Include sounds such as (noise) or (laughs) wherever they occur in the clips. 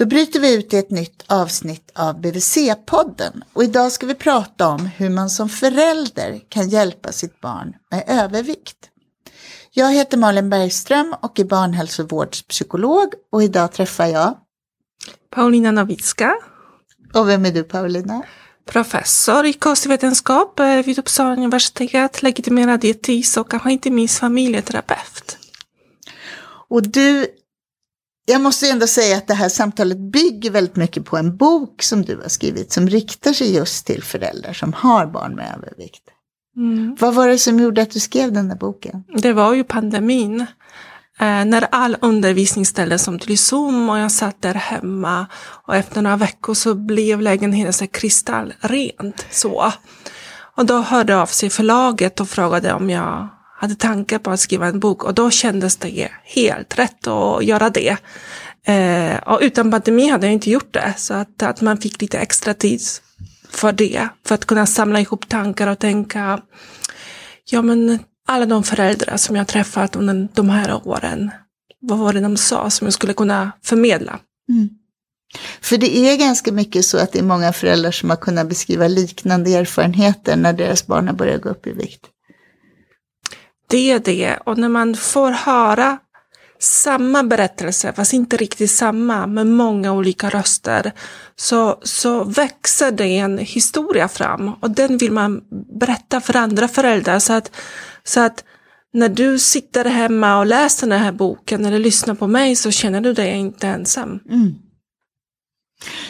Då bryter vi ut i ett nytt avsnitt av BVC-podden och idag ska vi prata om hur man som förälder kan hjälpa sitt barn med övervikt. Jag heter Malin Bergström och är barnhälsovårdspsykolog och idag träffar jag. Paulina Nowicka, Och vem är du Paulina? professor i kostvetenskap eh, vid Uppsala universitet, legitimerad dietist och kanske inte minst familjeterapeut. Och du, jag måste ändå säga att det här samtalet bygger väldigt mycket på en bok som du har skrivit som riktar sig just till föräldrar som har barn med övervikt. Mm. Vad var det som gjorde att du skrev den där boken? Det var ju pandemin. Eh, när all undervisning ställdes om till Zoom och jag satt där hemma och efter några veckor så blev lägenheten så kristallrent. Så. Och då hörde av sig förlaget och frågade om jag hade tankar på att skriva en bok och då kändes det helt rätt att göra det. Eh, och utan pandemi hade jag inte gjort det så att, att man fick lite extra tid för det. För att kunna samla ihop tankar och tänka Ja men alla de föräldrar som jag träffat under de här åren, vad var det de sa som jag skulle kunna förmedla? Mm. För det är ganska mycket så att det är många föräldrar som har kunnat beskriva liknande erfarenheter när deras barn har börjat gå upp i vikt. Det är det, och när man får höra samma berättelse, fast inte riktigt samma, med många olika röster, så, så växer det en historia fram och den vill man berätta för andra föräldrar så att, så att när du sitter hemma och läser den här boken eller lyssnar på mig så känner du dig inte ensam. Mm.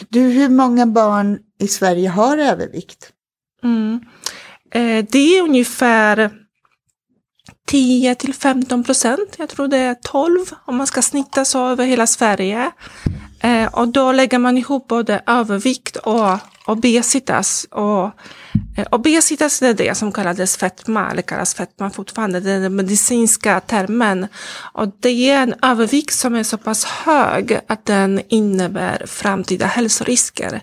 Du, hur många barn i Sverige har övervikt? Mm. Eh, det är ungefär 10 till 15 procent. Jag tror det är 12 om man ska snitta så över hela Sverige. Eh, och då lägger man ihop både övervikt och obesitas. Och, eh, obesitas är det som kallades fetma, eller kallas fetma fortfarande, det är den medicinska termen. Och det är en övervikt som är så pass hög att den innebär framtida hälsorisker.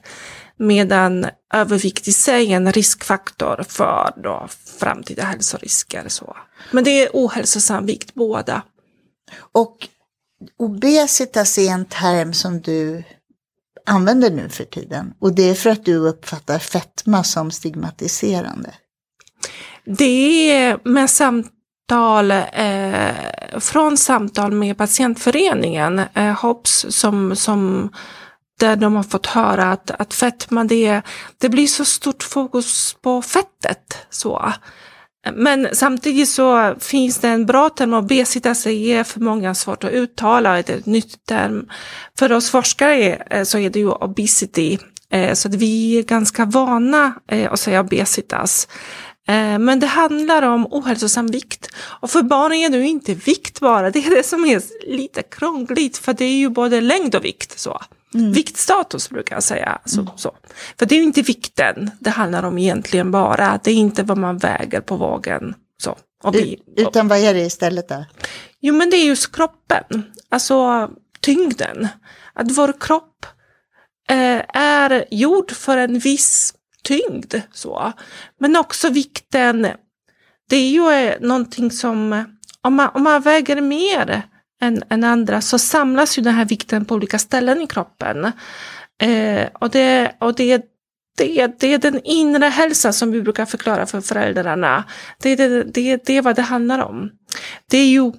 Medan övervikt i sig är en riskfaktor för då framtida hälsorisker. Så. Men det är ohälsosam vikt båda. Och obesitas är en term som du använder nu för tiden. Och det är för att du uppfattar fetma som stigmatiserande. Det är med samtal, eh, från samtal med patientföreningen, eh, HOPS, som, som där de har fått höra att, att fetma, det, det blir så stort fokus på fettet. Så. Men samtidigt så finns det en bra term, obesitas är för många svårt att uttala, det är ett nytt term. För oss forskare eh, så är det ju obesity, eh, så att vi är ganska vana eh, att säga obesitas. Men det handlar om ohälsosam vikt. Och för barn är det ju inte vikt bara, det är det som är lite krångligt, för det är ju både längd och vikt. så. Viktstatus brukar jag säga. Så, så. För det är ju inte vikten det handlar om egentligen bara, det är inte vad man väger på vågen. Så. Vi, Utan vad är det istället då? Jo, men det är just kroppen, alltså tyngden. Att vår kropp eh, är gjord för en viss tyngd. Så. Men också vikten, det är ju eh, någonting som, om man, om man väger mer än, än andra så samlas ju den här vikten på olika ställen i kroppen. Eh, och det, och det det, det är den inre hälsan som vi brukar förklara för föräldrarna. Det är det, det, det är vad det handlar om. Det är ju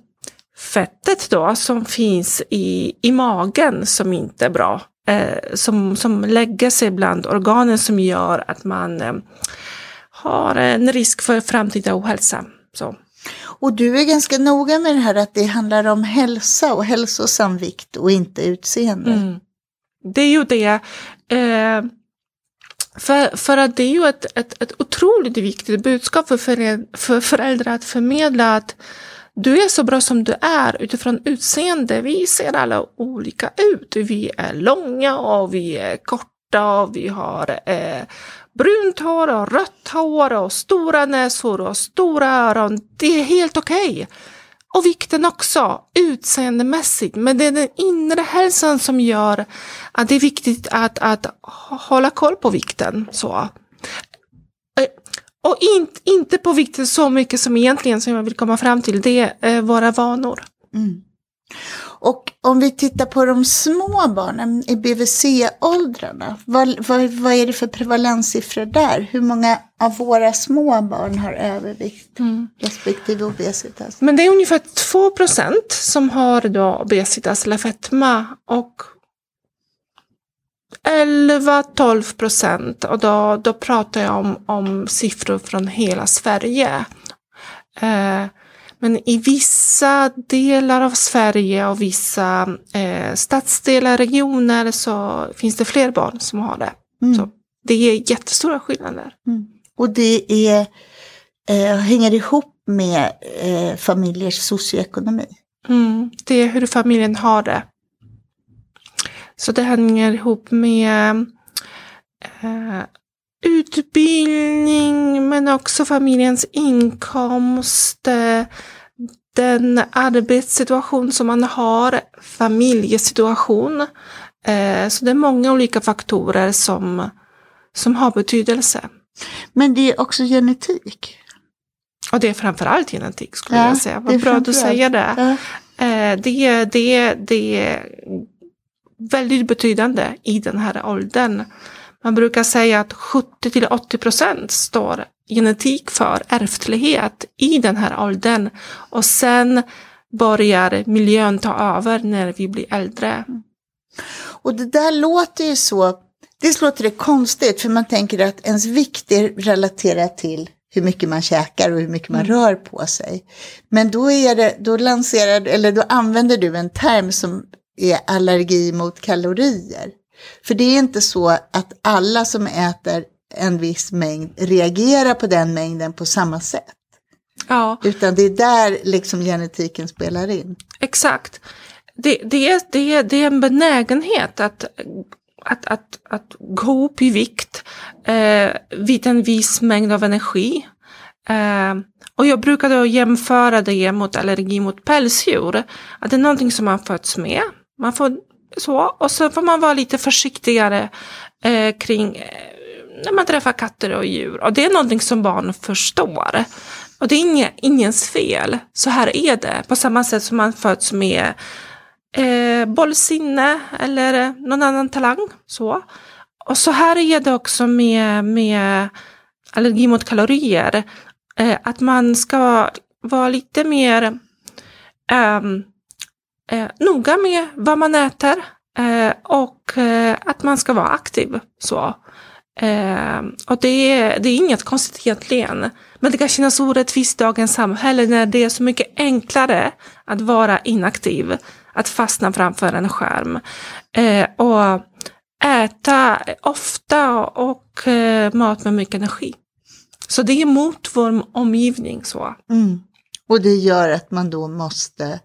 fettet då som finns i, i magen som inte är bra. Eh, som, som lägger sig bland organen som gör att man eh, har en risk för framtida ohälsa. Så. Och du är ganska noga med det här att det handlar om hälsa och hälsosam vikt och inte utseende. Mm. Det är ju det. Eh, för, för att det är ju ett, ett, ett otroligt viktigt budskap för, för föräldrar att förmedla att du är så bra som du är utifrån utseende. Vi ser alla olika ut. Vi är långa och vi är korta och vi har eh, brunt hår och rött hår och stora näsor och stora öron. Det är helt okej. Och vikten också, utseendemässigt. Men det är den inre hälsan som gör att det är viktigt att, att hålla koll på vikten. Så. Eh, och in, inte på vikten så mycket som egentligen som jag vill komma fram till, det är eh, våra vanor. Mm. Och om vi tittar på de små barnen i BVC-åldrarna, vad, vad, vad är det för prevalenssiffror där? Hur många av våra små barn har övervikt Mm. respektive obesitas? Men det är ungefär 2 procent som har då obesitas eller fetma och 11-12 procent och då, då pratar jag om, om siffror från hela Sverige. Eh, men i vissa delar av Sverige och vissa eh, stadsdelar, regioner så finns det fler barn som har det. Mm. Så det är jättestora skillnader. Och det är, eh, hänger ihop med eh, familjers socioekonomi. Mm, det är hur familjen har det. Så det hänger ihop med eh, utbildning men också familjens inkomst, den arbetssituation som man har, familjesituation. Eh, så det är många olika faktorer som, som har betydelse. Men det är också genetik. Och det är framförallt genetik skulle Ja, jag säga. Vad är bra du framförallt. säger det. Ja. Eh, det, det, det är väldigt betydande i den här åldern. Man brukar säga att 70 till 80 procent står genetik för ärftlighet i den här åldern. Och sen börjar miljön ta över när vi blir äldre. Och det där låter ju så, det låter det konstigt för man tänker att ens vikt är relaterat till hur mycket man käkar och hur mycket man rör på sig. Men då, är det, då, lanserar, eller då använder du en term som är allergi mot kalorier. För det är inte så att alla som äter en viss mängd reagerar på den mängden på samma sätt. Ja, Utan det är där liksom genetiken spelar in. exakt. Det, det, är, det, är, det är en benägenhet att, att, att, att gå upp i vikt eh, vid en viss mängd av energi. Eh, och jag brukar då jämföra det mot allergi mot pälsdjur. Att det är någonting som man föds med. Man får så, och så får man vara lite försiktigare eh, kring eh, när man träffar katter och djur. Och det är någonting som barn förstår. Och det är inge, ingens fel. Så här är det. På samma sätt som man föds med eh, bollsinne eller någon annan talang. Så. Och så här är det också med, med allergi mot kalorier. Eh, att man ska vara lite mer ehm, eh, noga med vad man äter eh, och eh, att man ska vara aktiv. Så. Eh, och det är, det är inget konstigt egentligen. Men det kan kännas orättvist i dagens samhälle när det är så mycket enklare att vara inaktiv, att fastna framför en skärm eh, och äta ofta och eh, mat med mycket energi. Så det är mot vår omgivning. så. Mm. Och det gör att man då måste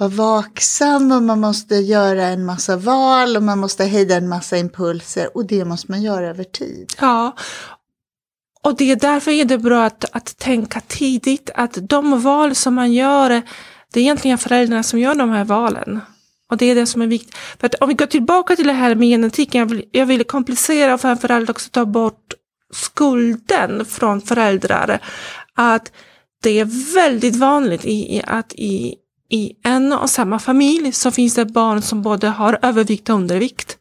vara vaksam och man måste göra en massa val och man måste hejda en massa impulser och det måste man göra över tid. Ja, och det är därför är det bra att, att tänka tidigt att de val som man gör, det är egentligen föräldrarna som gör de här valen. Och det är det som är viktigt. För att om vi går tillbaka till det här med genetiken, jag vill, jag vill komplicera och framförallt också ta bort skulden från föräldrar. Att det är väldigt vanligt i, i, att i, i en och samma familj så finns det barn som både har övervikt och undervikt.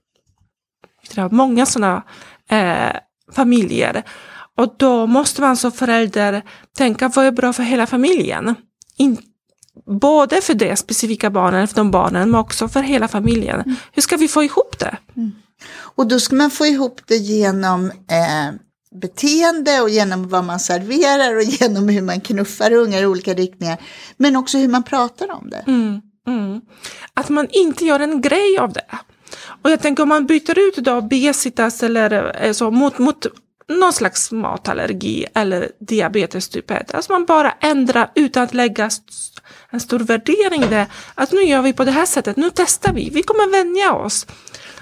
Det är många sådana eh, familjer. Och då måste man som förälder tänka vad är bra för hela familjen. In, både för det specifika barnen, för de barnen, men också för hela familjen. Hur ska vi få ihop det? Och då ska man få ihop det genom eh, beteende och genom vad man serverar och (laughs) genom hur man knuffar ungar i olika riktningar. Men också hur man pratar om det. Mm, mm. Att man inte gör en grej av det. Och jag tänker om man byter ut då obesitas eller eh, så mot, mot någon slags matallergi eller diabetes typ 1. Alltså man bara ändrar utan att lägga en stor värdering i det. Att nu gör vi på det här sättet, nu testar vi, vi kommer vänja oss.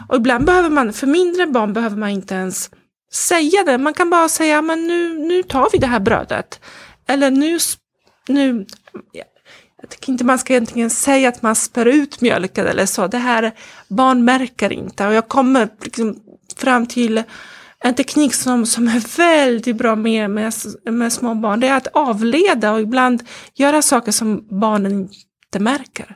Och ibland behöver man, för mindre barn behöver man inte ens säga det. Man kan bara säga, men nu, nu tar vi det här brödet. Eller nu, nu jag tycker inte man ska egentligen säga att man spär ut mjölken eller så. Det här barn märker inte. Och jag kommer liksom fram till en teknik som, som är väldigt bra med, med, med små barn, det är att avleda och ibland göra saker som barnen inte märker.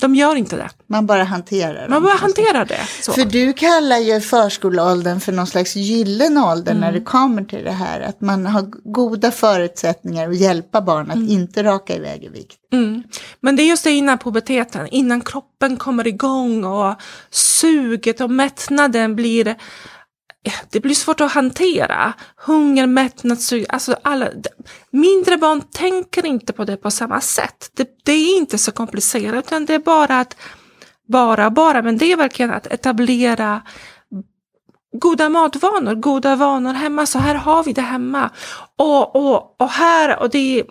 De gör inte det. Man bara hanterar Man dem. bara hanterar det. Så. För du kallar ju förskoleåldern för någon slags gyllene ålder när det kommer till det här. Att man har goda förutsättningar att hjälpa barn att inte raka iväg i vikt. Mm. Men det är just det innan puberteten, innan kroppen kommer igång och suget och mättnaden blir det blir svårt att hantera. Hunger, mättnad, sug, alltså alla, mindre barn tänker inte på det på samma sätt. Det, det är inte så komplicerat utan det är bara att, bara, bara, men det är verkligen att etablera goda matvanor, goda vanor hemma. Så här har vi det hemma. Och, och, och här, och det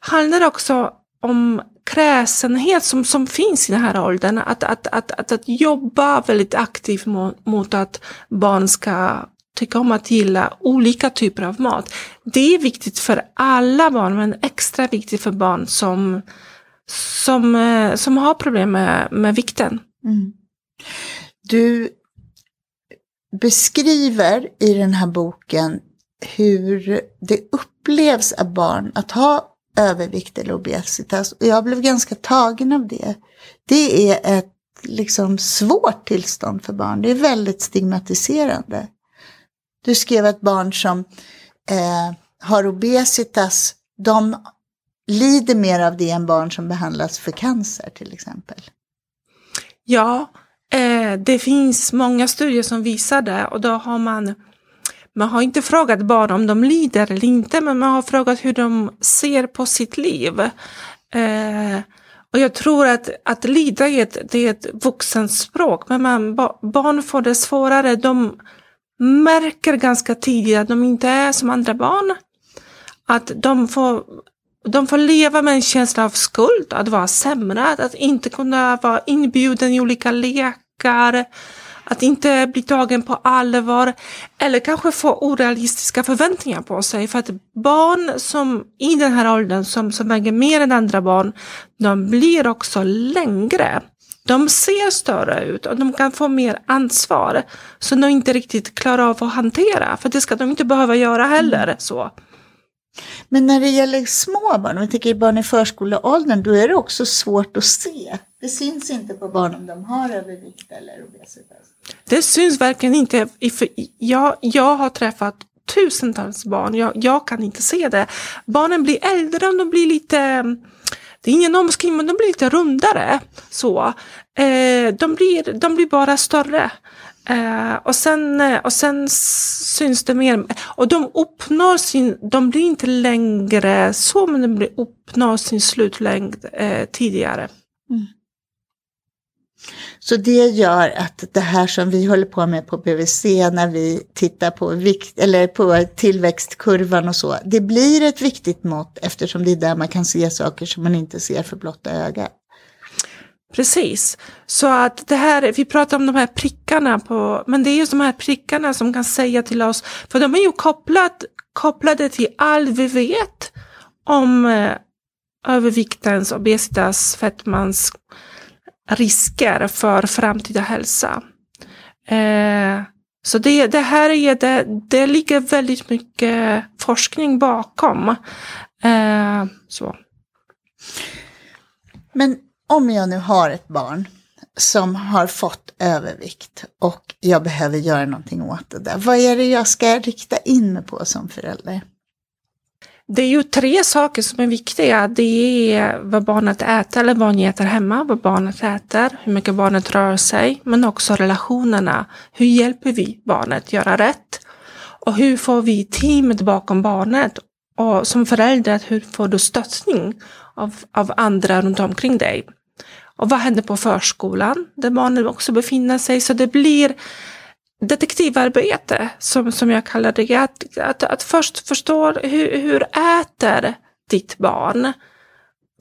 handlar också om kräsenhet som, som finns i den här åldern. Att, att, att, att, att jobba väldigt aktivt mot, mot att barn ska tycka om att gilla olika typer av mat. Det är viktigt för alla barn men extra viktigt för barn som, som, eh, som har problem med, med vikten. Mm. Du beskriver i den här boken hur det upplevs av barn att ha övervikt eller obesitas. Och jag blev ganska tagen av det. Det är ett liksom svårt tillstånd för barn. Det är väldigt stigmatiserande. Du skrev att barn som eh, har obesitas, de lider mer av det än barn som behandlas för cancer till exempel. Ja, eh, det finns många studier som visar det och då har man man har inte frågat barn om de lider eller inte, men man har frågat hur de ser på sitt liv. Eh, och jag tror att, att lida är ett, det är ett vuxenspråk, men man, barn får det svårare. De märker ganska tidigt att de inte är som andra barn. Att de får, de får leva med en känsla av skuld, att vara sämre, att inte kunna vara inbjuden i olika lekar att inte bli tagen på allvar eller kanske få orealistiska förväntningar på sig. För att barn som i den här åldern som, som väger mer än andra barn, de blir också längre. De ser större ut och de kan få mer ansvar som de inte riktigt klarar av att hantera. För det ska de inte behöva göra heller. Mm. så. Men när det gäller små barn, om vi tänker barn i förskoleåldern, då är det också svårt att se. Det syns inte på barn om de har övervikt eller obesitas. Det syns verkligen inte. Jag, jag har träffat tusentals barn, jag, jag kan inte se det. Barnen blir äldre, de blir lite det är ingen omskrivning, men de blir lite rundare. Så. Eh, de, blir, de blir bara större. Eh, och, sen, eh, och sen syns det mer, och de uppnår sin, de blir inte längre så, men de uppnår sin slutlängd eh, tidigare. Mm. Så det gör att det här som vi håller på med på BVC när vi tittar på, vikt, eller på tillväxtkurvan och så, det blir ett viktigt mått eftersom det är där man kan se saker som man inte ser för blotta ögat. Precis, så att det här, vi pratar om de här prickarna på, men det är just de här prickarna som kan säga till oss, för de är ju kopplat, kopplade till allt vi vet om eh, överviktens, obesitas, fettmans risker för framtida hälsa. Eh, så det, det här är det, det ligger väldigt mycket forskning bakom. Eh, så. Men om jag nu har ett barn som har fått övervikt och jag behöver göra någonting åt det där. Vad är det jag ska rikta in mig på som förälder? Det är ju tre saker som är viktiga. Det är vad barnet äter eller vad ni äter hemma, vad barnet äter, hur mycket barnet rör sig, men också relationerna. Hur hjälper vi barnet göra rätt? Och hur får vi teamet bakom barnet? Och som förälder, hur får du stöttning av, av andra runt omkring dig? Och vad händer på förskolan, där barnet också befinner sig? Så det blir detektivarbete, som, som jag kallar det, att, att, att först förstå hur, hur äter ditt barn?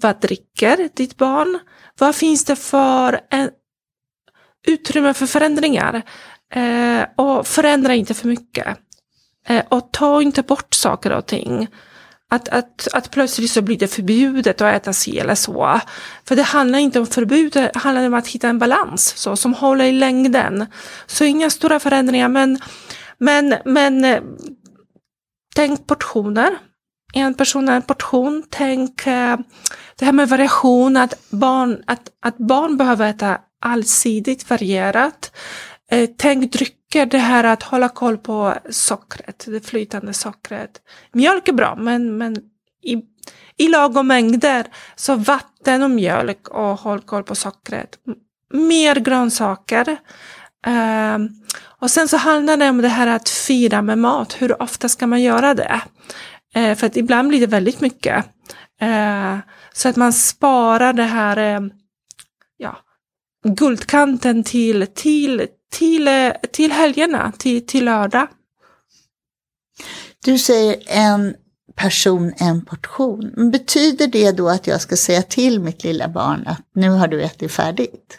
Vad dricker ditt barn? Vad finns det för en, utrymme för förändringar? Eh, och förändra inte för mycket. Eh, och ta inte bort saker och ting att, att, att plötsligt så blir det förbjudet att äta si eller så. För det handlar inte om förbud, det handlar om att hitta en balans så, som håller i längden. Så inga stora förändringar, men, Men, men eh, tänk portioner. En person är en portion. Tänk eh, det här med variation, att barn, att, att barn behöver äta allsidigt varierat. Eh, tänk drycker, det här att hålla koll på sockret, det flytande sockret. Mjölk är bra, men, men i, i lagom mängder. Så vatten och mjölk och håll koll på sockret. Mer grönsaker. Uh, och sen så handlar det om det här att fira med mat. Hur ofta ska man göra det? Uh, för att ibland blir det väldigt mycket. Uh, så att man sparar det här eh, ja, guldkanten till, till, till, till helgerna, till, till lördag. Du säger en person, en portion. Betyder det då att jag ska säga till mitt lilla barn att nu har du ätit färdigt?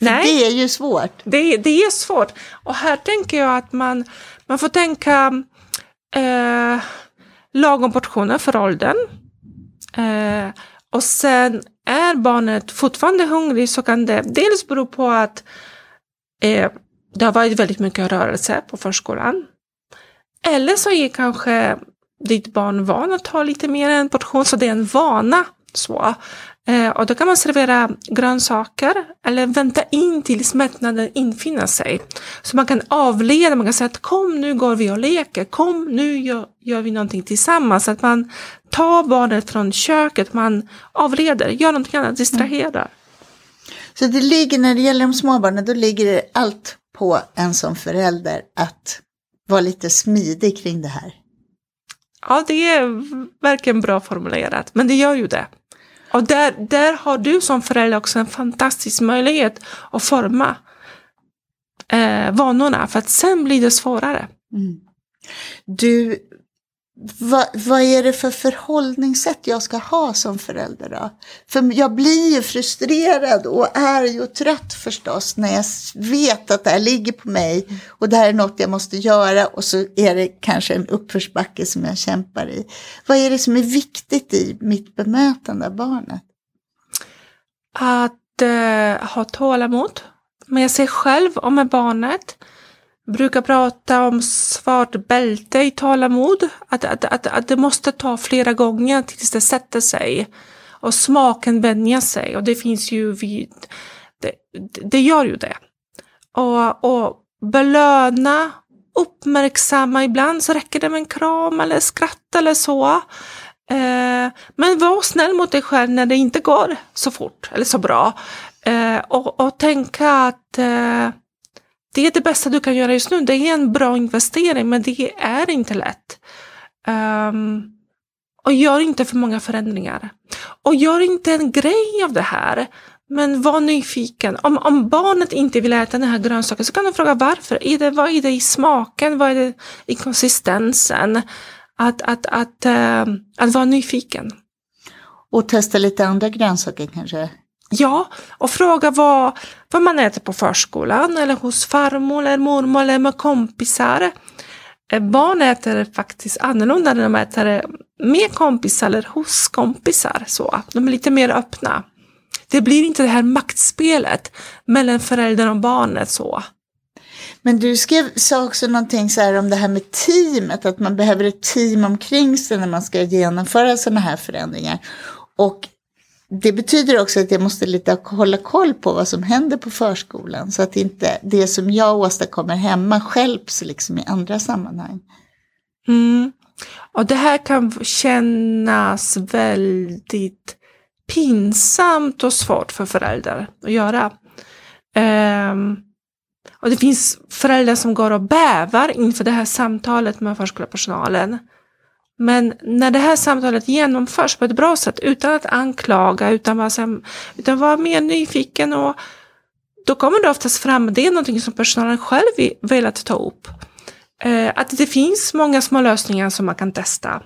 Nej. Det är ju svårt. Det, det är svårt. Och här tänker jag att man, man får tänka eh, lagom portioner för åldern. Eh, och sen är barnet fortfarande hungrig så kan det dels bero på att eh, det har varit väldigt mycket rörelse på förskolan. Eller så är kanske ditt barn van att ta lite mer än en portion, så det är en vana. Så. Eh, och då kan man servera grönsaker eller vänta in tills mättnaden infinner sig. Så man kan avleda, man kan säga att kom nu går vi och leker, kom nu gör, gör vi någonting tillsammans. Att man tar barnet från köket, man avleder, gör någonting annat, distraherar. Mm. Så det ligger, när det gäller de små barnen, då ligger det allt på en som förälder att vara lite smidig kring det här. Ja, det är verkligen bra formulerat, men det gör ju det. Och där, där har du som förälder också en fantastisk möjlighet att forma eh, vanorna, för att sen blir det svårare. Mm. Du vad, vad är det för förhållningssätt jag ska ha som förälder då? För jag blir ju frustrerad och är ju trött förstås när jag vet att det här ligger på mig och det här är något jag måste göra och så är det kanske en uppförsbacke som jag kämpar i. Vad är det som är viktigt i mitt bemötande av barnet? Att eh, ha tålamod med sig själv och med barnet brukar prata om svart bälte i tålamod. Att, att, att, att det måste ta flera gånger tills det sätter sig. Och smaken vänjer sig. Och det finns ju vid, det, det gör ju det. Och, och belöna, uppmärksamma. Ibland så räcker det med en kram eller skratt eller så. Eh, men var snäll mot dig själv när det inte går så fort eller så bra. Eh, och, och tänka att eh, det är det bästa du kan göra just nu. Det är en bra investering, men det är inte lätt. Um, och gör inte för många förändringar. Och gör inte en grej av det här. Men var nyfiken. Om, om barnet inte vill äta den här grönsaken så kan du fråga varför. Är det, vad är det i smaken? Vad är det i konsistensen? Att, att, att, att, att vara nyfiken. Och testa lite andra grönsaker kanske? Ja, och fråga vad, vad man äter på förskolan eller hos farmor eller mormor eller med kompisar. Eh, barn äter faktiskt annorlunda när de äter eh, med kompisar eller hos kompisar. Så. De är lite mer öppna. Det blir inte det här maktspelet mellan föräldern och barnet. så. Men du skrev, sa också någonting så här om det här med teamet, att man behöver ett team omkring sig när man ska genomföra sådana här förändringar. Och det betyder också att jag måste lite hålla koll på vad som händer på förskolan så att inte det som jag åstadkommer hemma skälps liksom i andra sammanhang. Mm. Och det här kan kännas väldigt pinsamt och svårt för föräldrar att göra. Um, och det finns föräldrar som går och bävar inför det här samtalet med förskolepersonalen. Men när det här samtalet genomförs på ett bra sätt utan att anklaga, utan vara, utan vara mer nyfiken och då kommer det oftast fram, det är någonting som personalen själv velat ta upp. Eh, att det finns många små lösningar som man kan testa.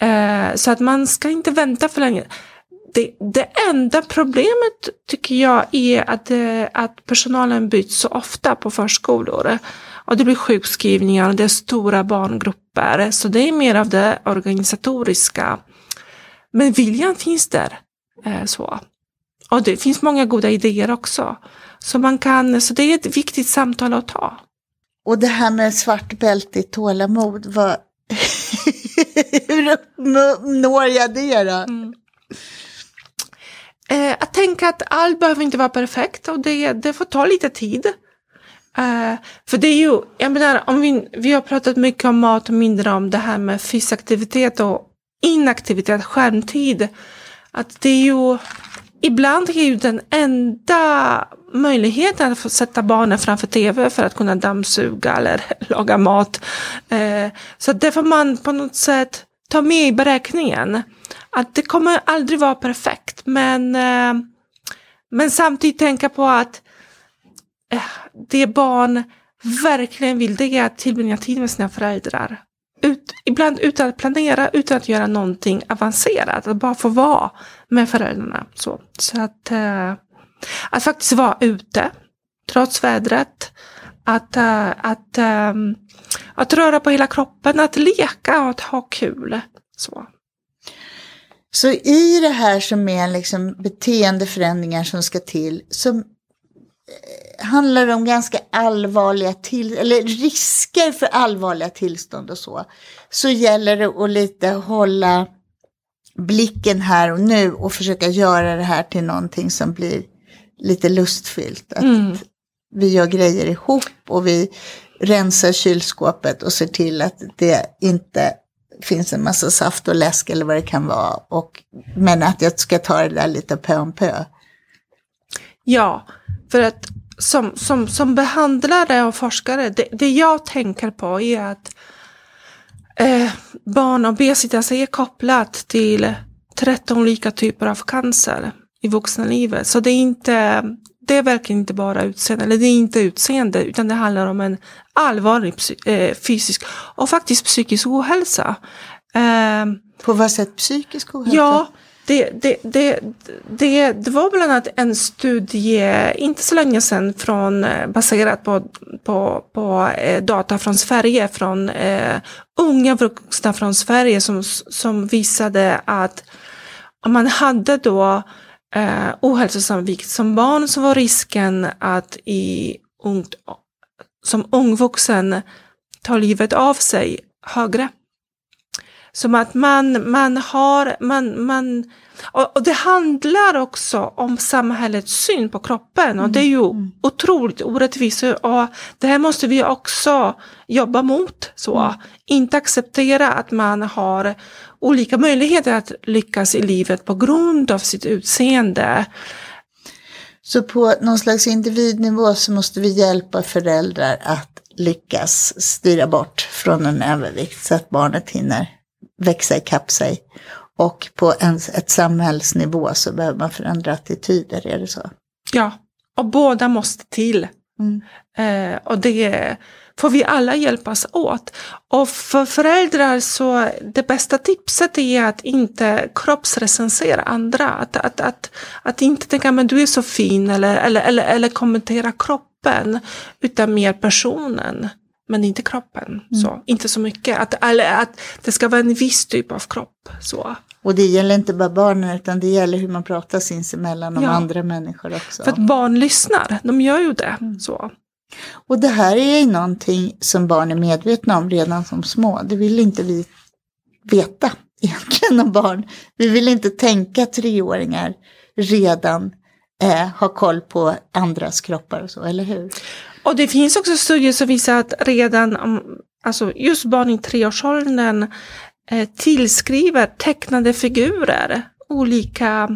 Eh, så att man ska inte vänta för länge. Det, det enda problemet tycker jag är att, eh, att personalen byts så ofta på förskolor. Och det blir sjukskrivningar och det är stora barngrupper. Så det är mer av det organisatoriska. Men viljan finns där. Eh, så. Och det finns många goda idéer också. Så, man kan, så det är ett viktigt samtal att ta. och det här med svart bälte i tålamod, vad, (laughs) hur uppnår jag det då? Mm. Eh, att tänka att allt behöver inte vara perfekt och det, det får ta lite tid. Eh, för det är ju, jag menar, om vi, vi har pratat mycket om mat och mindre om det här med fysisk aktivitet och inaktivitet, skärmtid. Att det är ju, ibland är ju den enda möjligheten att få sätta barnen framför tv för att kunna dammsuga eller (laughs) laga mat. Eh, så det får man på något sätt ta med i beräkningen. Att det kommer aldrig vara perfekt, men, eh, men samtidigt tänka på att eh, det barn verkligen vill det är att tillbringa tid med sina föräldrar. Ut, ibland utan att planera, utan att göra någonting avancerat. Att bara få vara med föräldrarna. Så, så att, eh, att faktiskt vara ute, trots vädret. Att, uh, att, um, att röra på hela kroppen, att leka och att ha kul. Så. Så i det här som är liksom beteendeförändringar som ska till, så handlar det om ganska allvarliga till, eller risker för allvarliga tillstånd och så. Så gäller det att lite hålla blicken här och nu och försöka göra det här till någonting som blir lite lustfyllt. Att Mm. vi gör grejer ihop och vi rensar kylskåpet och ser till att det inte finns en massa saft och läsk eller vad det kan vara. Och, men att jag ska ta det där lite pö om pö. Ja, för att som, som, som behandlare och forskare, det, det jag tänker på är att eh, barnobesitas är kopplat till 13 olika typer av cancer i vuxna livet. Så det är inte, det är verkligen inte bara utseende, eller det är inte utseende, utan det handlar om en allvarlig eh, fysisk och faktiskt psykisk ohälsa. Eh, På vad sätt psykisk ohälsa? Ja, det, det, det, det, det var bland annat en studie, inte så länge sedan, från, eh, baserat på, på, på eh, data från Sverige, från eh, unga vuxna från Sverige som, som visade att om man hade då eh, ohälsosam vikt som barn så var risken att i ungt, som ung vuxen ta livet av sig högre. Som att man, man har, man, man, och, och det handlar också om samhällets syn på kroppen och det är ju mm. otroligt orättvist och det här måste vi också jobba mot. Så. Mm. Inte acceptera att man har olika möjligheter att lyckas i livet på grund av sitt utseende. Så på någon slags individnivå så måste vi hjälpa föräldrar att lyckas styra bort från en övervikt så att barnet hinner växa ikapp sig. Och på en, ett samhällsnivå så behöver man förändra attityder, är det så? Ja, och båda måste till. Mm. Eh, och det får vi alla hjälpas åt. Och för föräldrar så det bästa tipset är att inte kroppsrecensera andra. Att, att, att, att inte tänka men du är så fin eller, eller, eller, eller kommentera kroppen utan mer personen. Men inte kroppen. Så, inte så mycket. Att, eller att det ska vara en viss typ av kropp. Så. Och det gäller inte bara barnen utan det gäller hur man pratar sinsemellan om Ja. andra människor också. För att barn lyssnar, de gör ju det. Så. Och det här är ju någonting som barn är medvetna om redan som små. Det vill inte vi veta (laughs) egentligen om barn. Vi vill inte tänka treåringar redan eh, har koll på andras kroppar och så, eller hur? Och det finns också studier som visar att redan om, alltså just barn i treårsåldern eh, tillskriver tecknade figurer olika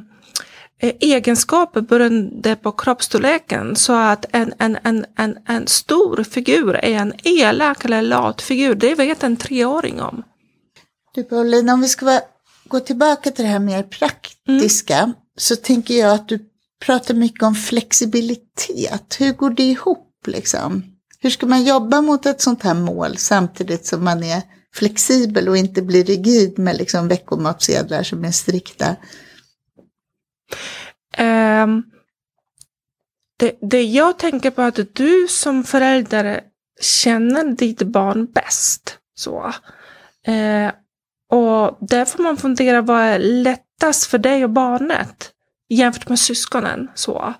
eh, egenskaper beroende på kroppsstorleken. Så att en, en, en, en, en stor figur är en elak eller lat figur. Det vet en treåring om. Du Paulina, om vi ska gå tillbaka till det här mer praktiska så tänker jag att du pratar mycket om flexibilitet. Hur går det ihop liksom? Hur ska man jobba mot ett sånt här mål samtidigt som man är flexibel och inte blir rigid med liksom veckomatsedlar som är strikta? Um, det, det jag tänker på är att du som förälder känner ditt barn bäst. Så. Eh, och där får man fundera vad är lättast för dig och barnet jämfört med syskonen. Så.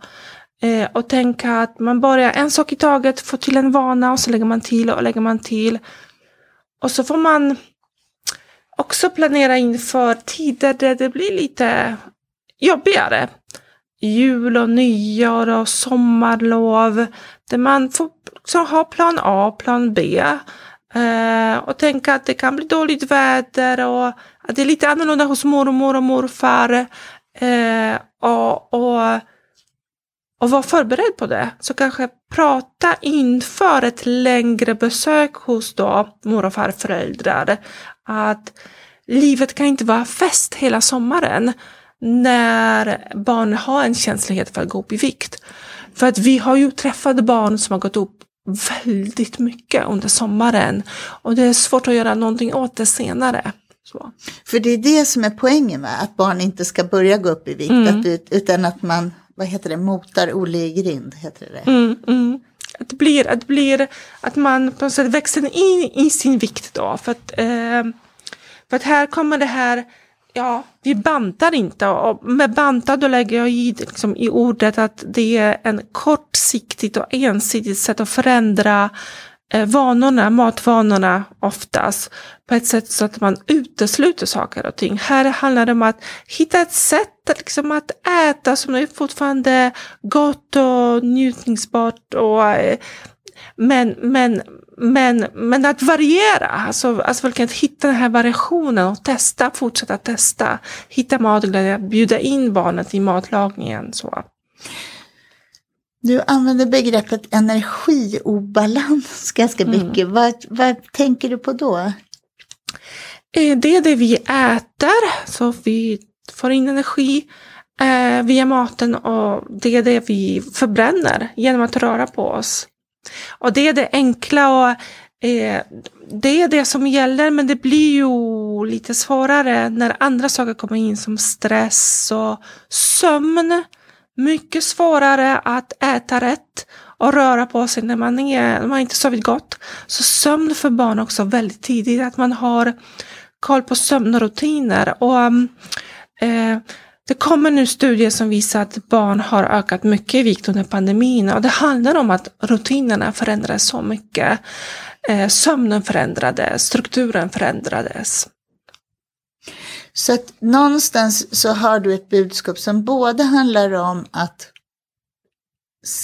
Eh, och tänka att man börjar en sak i taget, får till en vana och så lägger man till och lägger man till. Och så får man också planera inför tider där det blir lite jobbigare. Jul och nyår och sommarlov. Där man får liksom ha plan A, och plan B. Eh, och tänka att det kan bli dåligt väder och att det är lite annorlunda hos mormor och morfar. Eh, och, och, och vara förberedd på det. Så kanske prata inför ett längre besök hos då mor och farföräldrar. Att livet kan inte vara fest hela sommaren när barn har en känslighet för att gå upp i vikt. För att vi har ju träffat barn som har gått upp väldigt mycket under sommaren och det är svårt att göra någonting åt det senare. Så. För det är det som är poängen, va? att barn inte ska börja gå upp i vikt, Mm. att, ut- utan att man, vad heter det, motar Olle i grind, heter det. Mm, mm. Att, det blir, att, det blir, att man på något sätt växer in i sin vikt då. För att, eh, för att här kommer det här, ja, vi bantar inte. Och med banta då lägger jag i, liksom, i ordet att det är en kortsiktigt och ensidigt sätt att förändra Eh, vanorna, matvanorna oftast, på ett sätt så att man utesluter saker och ting. Här handlar det om att hitta ett sätt att, liksom, att äta som är fortfarande gott och njutningsbart och eh, men, men, men, men att variera, alltså, alltså verkligen att hitta den här variationen och testa, fortsätta testa, hitta matglädje, bjuda in barnet i matlagningen. Så. Du använder begreppet energiobalans (laughs) ganska Mm. mycket. Vad, vad tänker du på då? Eh, Det är det vi äter, så vi får in energi eh, via maten och det är det vi förbränner genom att röra på oss. Och det är det enkla och eh, det är det som gäller men det blir ju lite svårare när andra saker kommer in som stress och sömn. Mycket svårare att äta rätt och röra på sig när man, är, när man inte sovit gott. Så sömn för barn också väldigt tidigt, att man har koll på sömnrutiner. Och, eh, det kommer nu studier som visar att barn har ökat mycket i vikt under pandemin och det handlar om att rutinerna förändrades så mycket. Eh, sömnen förändrades, strukturen förändrades. Så att någonstans så har du ett budskap som både handlar om att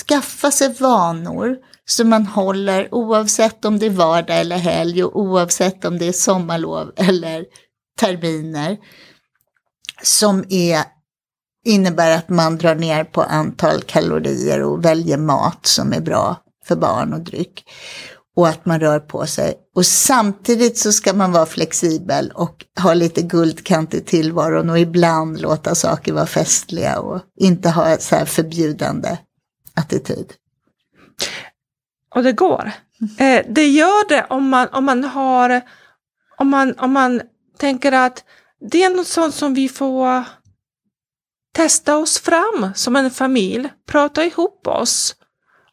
skaffa sig vanor som man håller oavsett om det är vardag eller helg och oavsett om det är sommarlov eller terminer. Som är, innebär att man drar ner på antal kalorier och väljer mat som är bra för barn och dryck. Och att man rör på sig. Och samtidigt så ska man vara flexibel och ha lite guldkant i tillvaron och ibland låta saker vara festliga och inte ha så här förbjudande attityd. Och det går. Eh, det gör det om man, om man har, om man, om man tänker att det är något sånt som vi får testa oss fram som en familj, prata ihop oss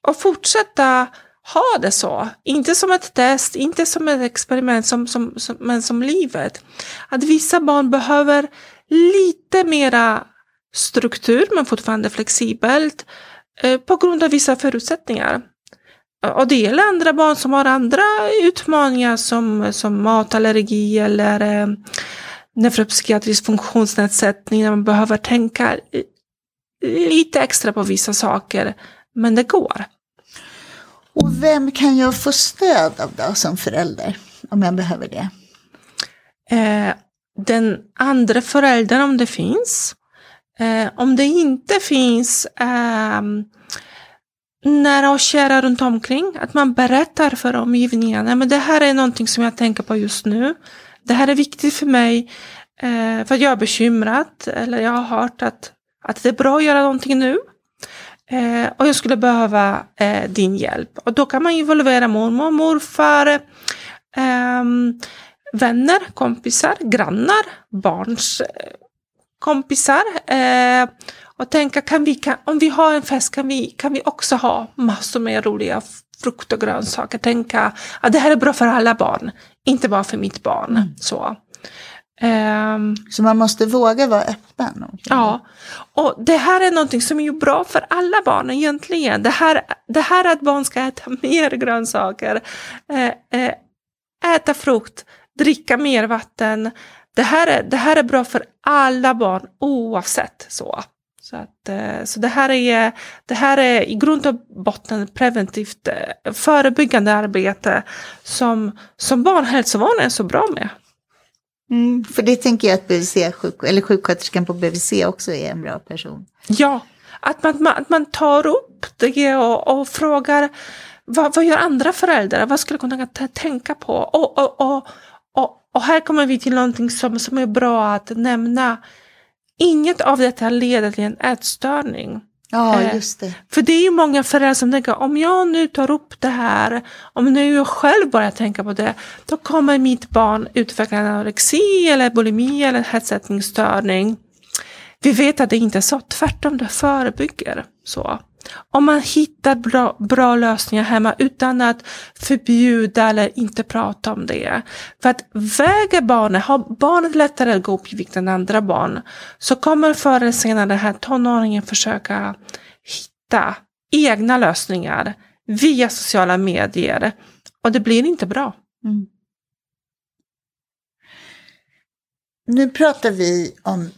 och fortsätta ha det så. Inte som ett test, inte som ett experiment, som, som, som, men som livet. Att vissa barn behöver lite mera struktur, men fortfarande flexibelt, eh, på grund av vissa förutsättningar. Och det gäller andra barn som har andra utmaningar som, som matallergi eller eh, neuropsykiatrisk funktionsnedsättning, där man behöver tänka eh, lite extra på vissa saker, men det går. Och vem kan jag få stöd av då som förälder? Om jag behöver det. Eh, den andra föräldern om det finns. Eh, om det inte finns eh, nära och kära runt omkring, att man berättar för omgivningen, men det här är någonting som jag tänker på just nu. Det här är viktigt för mig eh, för jag är bekymrad eller jag har hört att, att det är bra att göra någonting nu. Eh, och jag skulle behöva eh, din hjälp. Och då kan man involvera mormor, morfar, ehm, vänner, kompisar, grannar, barns eh, kompisar. Eh, och tänka, kan vi, kan, om vi har en fest kan vi, kan vi också ha massor med roliga frukt och grönsaker. Tänka att det här är bra för alla barn, inte bara för mitt barn. Så. Ehm, Så man måste våga vara öppen. Ja, och det här är någonting som är bra för alla barn egentligen. Det här, det här att barn ska äta (laughs) mer grönsaker, eh, eh, äta frukt, dricka mer vatten. Det här, är, det här är bra för alla barn oavsett så. Så, att, eh, så det, här är, det här är i grund och botten preventivt förebyggande arbete som, som barnhälsovården är så bra med. Mm, för det tänker jag att BVC, sjuk, eller sjuksköterskan på BVC också är en bra person. Ja, att man, man, att man tar upp det och, och frågar vad, vad gör andra föräldrar? Vad skulle kunna tänka på? Och, och, och, och, och här kommer vi till någonting som, som är bra att nämna. Inget av detta leder till en ätstörning. Ja, Eh, just det. För det är ju många föräldrar som tänker om jag nu tar upp det här, om nu jag själv börjar tänka på det, då kommer mitt barn utveckla en anorexi eller bulimi eller hetsätningsstörning. Vi vet att det inte är så, tvärtom det förebygger. Så. Om man hittar bra, bra lösningar hemma utan att förbjuda eller inte prata om det. För att väger barnet, har barnet lättare att gå upp i vikt än andra barn, så kommer förr eller senare den här tonåringen försöka hitta egna lösningar via sociala medier. Och det blir inte bra. Mm. Nu pratar vi om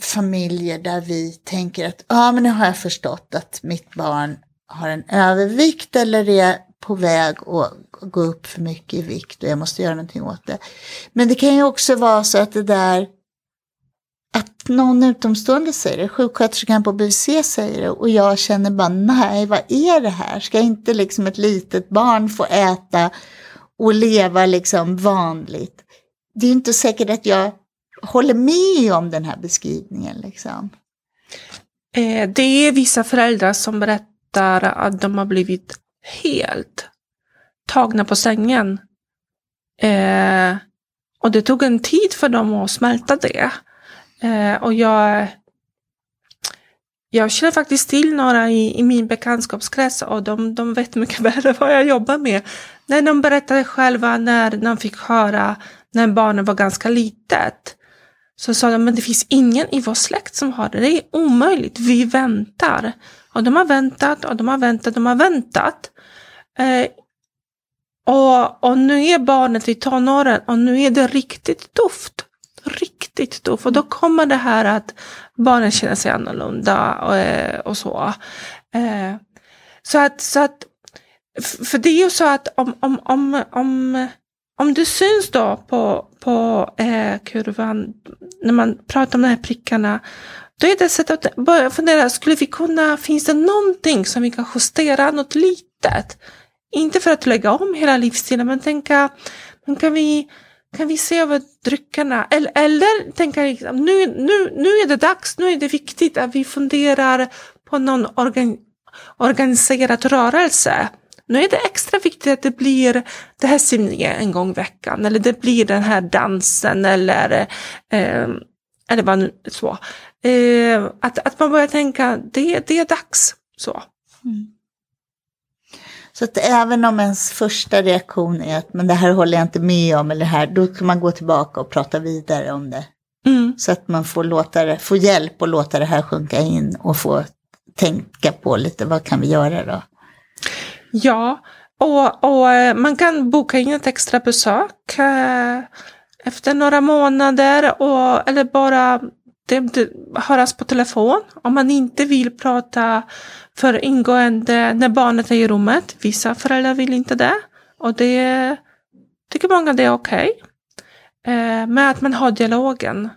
familjer där vi tänker att ja, men nu har jag förstått att mitt barn har en övervikt eller är på väg att gå upp för mycket i vikt och jag måste göra någonting åt det. Men det kan ju också vara så att det där att någon utomstående säger det, sjuksköterskan på BVC säger det och jag känner bara nej, vad är det här? Ska inte liksom ett litet barn få äta och leva liksom vanligt? Det är inte säkert att jag håller med om den här beskrivningen liksom. Eh, det är vissa föräldrar som berättar att de har blivit helt tagna på sängen. Eh, och det tog en tid för dem att smälta det. Eh, och jag, jag känner faktiskt till några i, i min bekantskapskrets och de, de vet mycket (laughs) väl vad jag jobbar med. När de berättade själva när de fick höra när barnen var ganska litet. Så sa de, men det finns ingen i vår släkt som har det. Det är omöjligt. Vi väntar. Och de har väntat och de har väntat, de har väntat. Eh, och, och nu är barnet i tonåren och nu är det riktigt tufft. Riktigt tufft. Och då kommer det här att barnen känner sig annorlunda och, och så. Eh, så att, så att, för det är ju så att om, om, om, om, om det syns då på, på eh, kurvan, när man pratar om de här prickarna, då är det sätt att börja fundera, skulle vi kunna, finns det någonting som vi kan justera, något litet? Inte för att lägga om hela livsstilen, men tänka, men kan vi, kan vi se över dryckerna? Eller, eller tänka, liksom, nu, nu, nu är det dags, nu är det viktigt att vi funderar på någon organ, organiserad rörelse. Nu är det extra viktigt att det blir det här simningen en gång i veckan, eller det blir den här dansen, eller, eh, eller vad nu så. Eh, att, att man börjar tänka, det, det är dags. Så. Så att även om ens första reaktion är att men det här håller jag inte med om eller det här, då kan man gå tillbaka och prata vidare om det. Mm. Så att man får, låta det, får hjälp och låta det här sjunka in och få tänka på lite, vad kan vi göra då? Ja, och, och eh, man kan boka in ett extra besök eh, efter några månader och, eller bara det, det, höras på telefon om man inte vill prata för ingående när barnet är i rummet. Vissa föräldrar vill inte det och det tycker många det är okej. Eh, men att man har dialogen.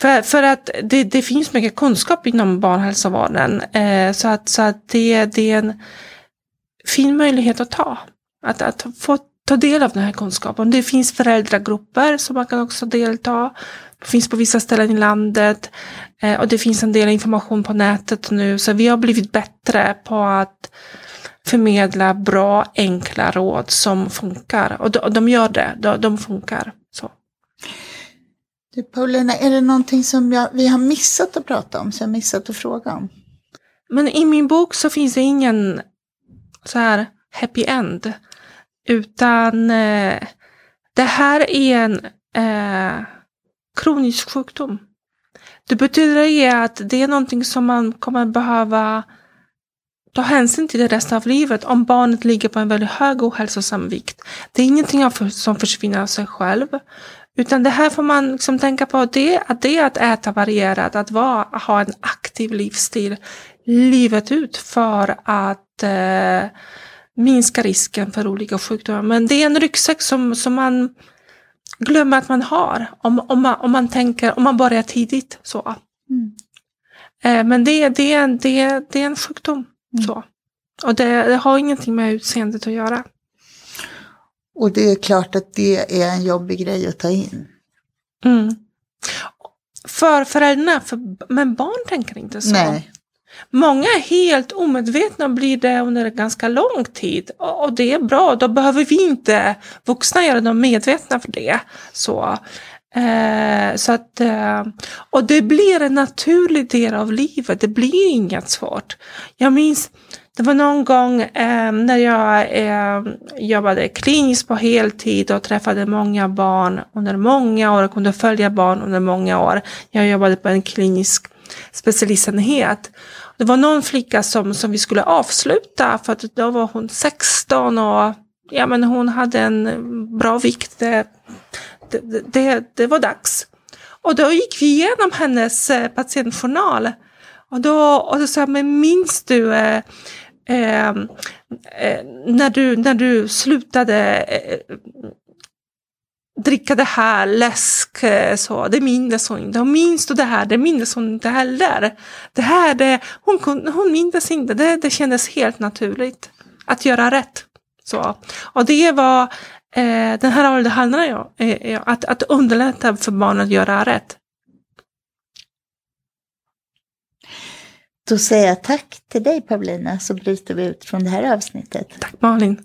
För, för att det, det finns mycket kunskap inom barnhälsovården eh, så att, så att det, det är en fin möjlighet att ta. Att, att få ta del av den här kunskapen. Det finns föräldragrupper som man kan också delta. Det finns på vissa ställen i landet. Eh, och det finns en del information på nätet nu. Så vi har blivit bättre på att förmedla bra, enkla råd som funkar. Och de, och de gör det, de, de funkar. Så. Du Paulina, är det någonting som jag, vi har missat att prata om, så jag missat att fråga om? Men i min bok så finns det ingen så här happy end. Utan eh, det här är en eh, kronisk sjukdom. Det betyder att det är någonting som man kommer behöva ta hänsyn till det resten av livet om barnet ligger på en väldigt hög ohälsosam vikt. Det är ingenting som försvinner av sig själv. Utan det här får man liksom tänka på, det, att det är att äta varierat, att vara, ha en aktiv livsstil livet ut för att eh, minska risken för olika sjukdomar. Men det är en ryggsäck som, som man glömmer att man har om, om, man, om man tänker, om man börjar tidigt. Så. Mm. Eh, men det, det, det, det är en sjukdom. Mm. Så. Och det, det, har ingenting med utseendet att göra. Och det är klart att det är en jobbig grej att ta in. Mm. För föräldrarna, för, men barn tänker inte så. Nej. Många är helt omedvetna och blir det under ganska lång tid. Och det är bra, då behöver vi inte vuxna göra dem medvetna för det. Så, eh, så att, eh, och det blir en naturlig del av livet, det blir inget svårt. Jag minns, det var någon gång eh, när jag eh, jobbade kliniskt på heltid och träffade många barn under många år, och kunde följa barn under många år. Jag jobbade på en klinisk specialistenhet. Det var någon flicka som, som vi skulle avsluta för att då var hon 16 och ja, men hon hade en bra vikt. Det, det, det, det var dags. Och då gick vi igenom hennes eh, patientjournal. Och då, och då sa jag, men minns du eh, eh, eh när, du, när du slutade eh, dricka det här, läsk, eh, så, det minns hon inte. Hon minns det här, det minns hon inte heller. Det här, det, hon, hon minns inte, det, det kändes helt naturligt att göra rätt. Så. Och det var, eh, den här åldern handlar ju om, eh, att, att underlätta för barnen att göra rätt. Då säger jag tack till dig Paulina, så bryter vi ut från det här avsnittet. Tack Malin.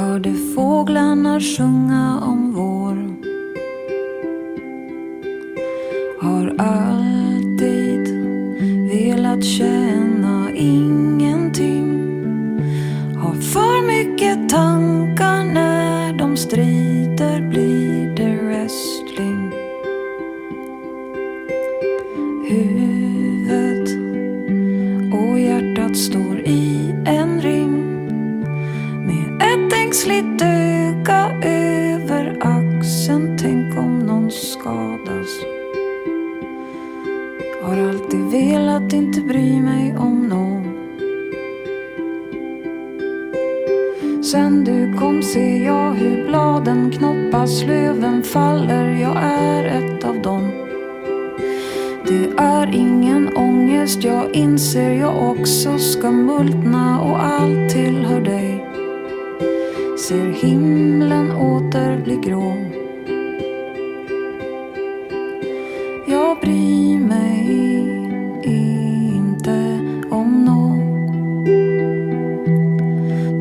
Hörde fåglarna sjunga om vår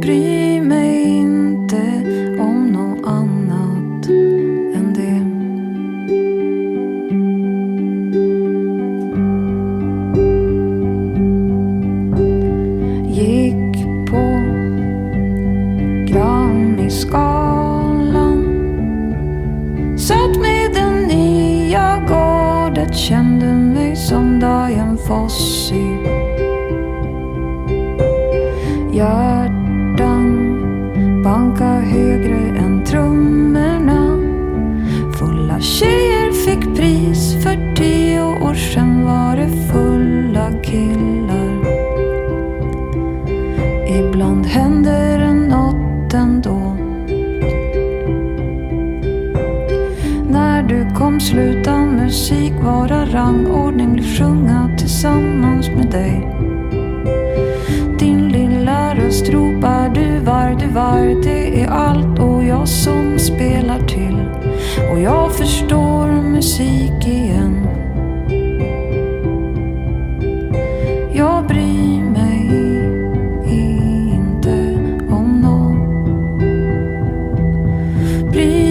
free. sempre.